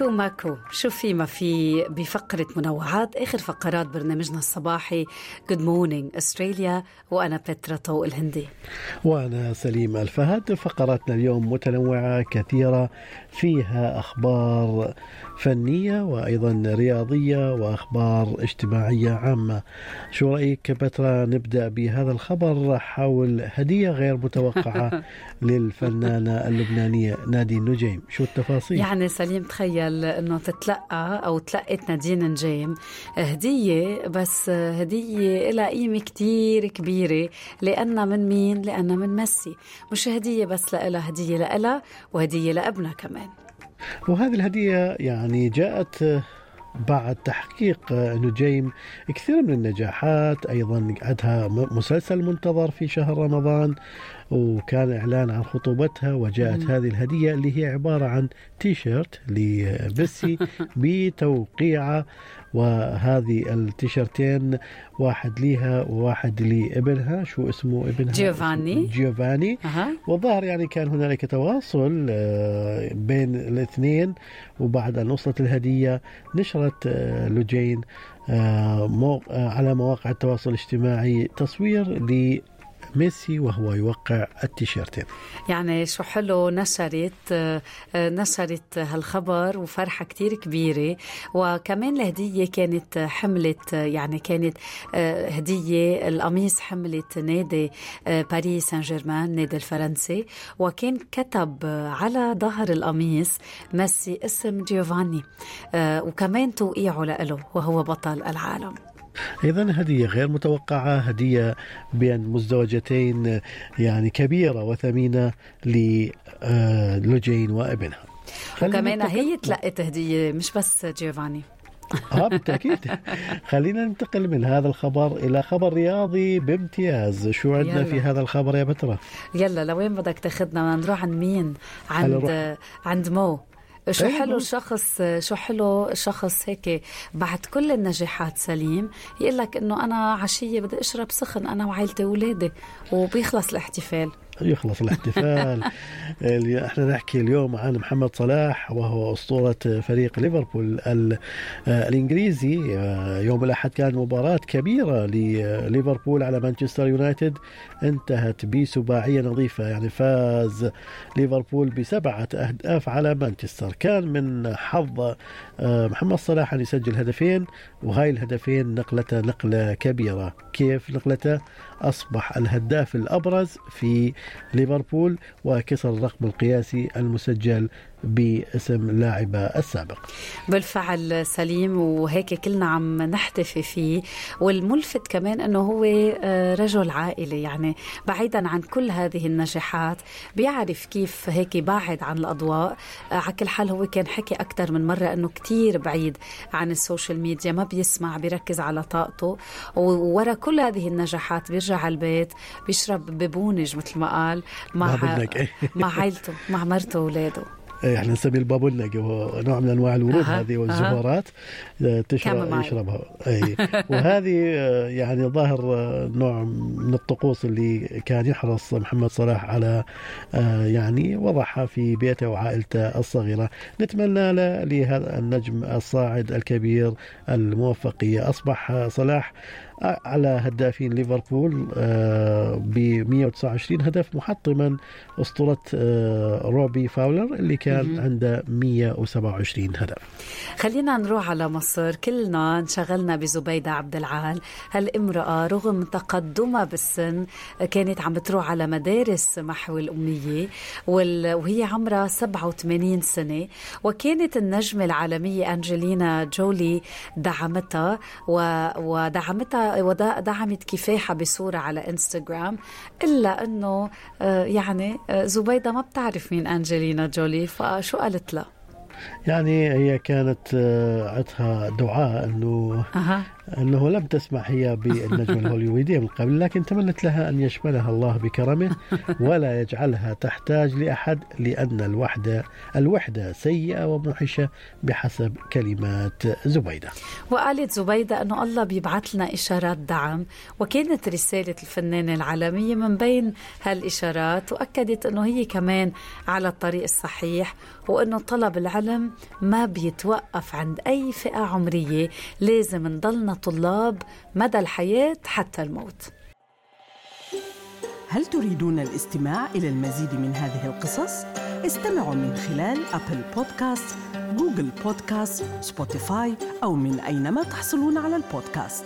ماكو شو في ما في بفقرة منوعات آخر فقرات برنامجنا الصباحي Good Morning Australia وأنا بترا طوق الهندي. وأنا سليم الفهد. فقراتنا اليوم متنوعة كثيرة فيها أخبار فنية وأيضا رياضية وأخبار اجتماعية عامة. شو رأيك بترا نبدأ بهذا الخبر حول هدية غير متوقعة للفنانة اللبنانية نادين نجيم شو التفاصيل؟ يعني سليم تخيل. أنه تتلقى أو تلقت نادين نجيم هدية بس هدية لها قيمة كتير كبيرة. لأنها من مين؟ لأنها من ميسي. مش هدية بس لها هدية لها وهدية لابنها كمان. وهذه الهدية يعني جاءت بعد تحقيق نجيم كثير من النجاحات. أيضا عندها مسلسل منتظر في شهر رمضان وكان إعلان عن خطوبتها وجاءت هذه الهدية اللي هي عبارة عن تي شيرت لبسي بتوقيعة وهذه التيشرتين واحد ليها وواحد لابنها شو اسمه ابنها؟ جيوفاني. جيوفاني. أه. والظاهر يعني كان هنالك تواصل آه، بين الاثنين وبعد أن وصلت الهدية نشرت آه، لوجين آه، على مواقع التواصل الاجتماعي تصوير ميسي وهو يوقع التيشيرتين. يعني شو حلو نشرت آه، نشرت هالخبر وفرحة كتير كبيرة. وكمان الهدية كانت حملت يعني كانت آه، هدية. القميص حملت نادي آه، باريس سان جيرمان نادي الفرنسي. وكان كتب على ظهر القميص ميسي اسم جيوفاني وكمان توقيعه له وهو بطل العالم. أيضا هدية غير متوقعة هدية بين مزدوجتين يعني كبيرة وثمينة للوجين وابنها. وكمان هي تلقت هدية مش بس جيوفاني. آه بالتأكيد. خلينا ننتقل من هذا الخبر إلى خبر رياضي بامتياز. شو عندنا يلا. في هذا الخبر يا بترا يلا لوين بدك تاخذنا؟ نروح عند مين؟ عند عند مو. شو أيه حلو الشخص شو حلو الشخص هيك بعد كل النجاحات سليم يقول لك إنه أنا عشية بدي أشرب سخن أنا وعائلتي واولادي وبيخلص الاحتفال. يخلص الاحتفال. إحنا نحكي اليوم عن محمد صلاح وهو أسطورة فريق ليفربول الإنجليزي. يوم الأحد كانت مباراة كبيرة لليفربول على مانشستر يونايتد. انتهت بسباعية نظيفة يعني فاز ليفربول بسبعة أهداف على مانشستر. كان من حظ محمد صلاح أن يسجل هدفين وهاي الهدفين نقلته نقلة كبيرة. كيف نقلته؟ أصبح الهداف الأبرز في ليفربول وكسر الرقم القياسي المسجل باسم لاعبة السابق. بالفعل سليم وهيك كلنا عم نحتفي فيه. والملفت كمان إنه هو آه، رجل عائلي يعني بعيدا عن كل هذه النجاحات بيعرف كيف هيك بعد عن الأضواء. آه، على كل حال هو كان حكي أكثر من مرة إنه كتير بعيد عن ال social media ما بيسمع بيركز على طاقته. وورا كل هذه النجاحات بيرجع على البيت بيشرب بابونج مثل ما قال مع مع عائلته مع مرته واولاده إيه، إحنا نسمي البابونج وهو نوع من أنواع الورود أه. هذه والزهورات أه. تشرب يشربها اي وهذه آه، يعني ظاهر آه، نوع من الطقوس اللي كان يحرص محمد صلاح على يعني وضعها في بيته وعائلته الصغيرة نتمنى له لهذا النجم الصاعد الكبير الموفقية أصبح صلاح على هدافين ليفربول ب 129 هدف محطما أسطورة روبي فاولر اللي كان عنده 127 هدف. خلينا نروح على مصر. كلنا انشغلنا بزبيدة عبد العال. هالامرأة رغم تقدمها بالسن كانت عم بتروح على مدارس محو الأمية وهي عمرها 87 سنة وكانت النجمة العالمية أنجلينا جولي دعمتها ودعمتها ودعمت كفاحها بصورة على انستغرام إلا أنه آه، يعني آه، زبيدة ما بتعرف مين أنجلينا جولي فشو قالت له؟ يعني هي كانت آه، عندها دعاء إنه أه. أنه لم تسمع هي بالنجمة الهوليوودية من قبل لكن تمنت لها أن يشملها الله بكرمه ولا يجعلها تحتاج لأحد لأن الوحدة الوحدة سيئة وموحشة بحسب كلمات زبيدة. وقالت زبيدة أنه الله بيبعث لنا إشارات دعم وكانت رسالة الفنانة العالمية من بين هالإشارات وأكدت أنه هي كمان على الطريق الصحيح وأنه طلب العلم ما بيتوقف عند أي فئة عمرية لازم نضلنا طلاب مدى الحياة حتى الموت هل تريدون الاستماع إلى المزيد من هذه القصص؟ استمعوا من خلال Apple Podcast، Google Podcast، Spotify أو من أينما تحصلون على البودكاست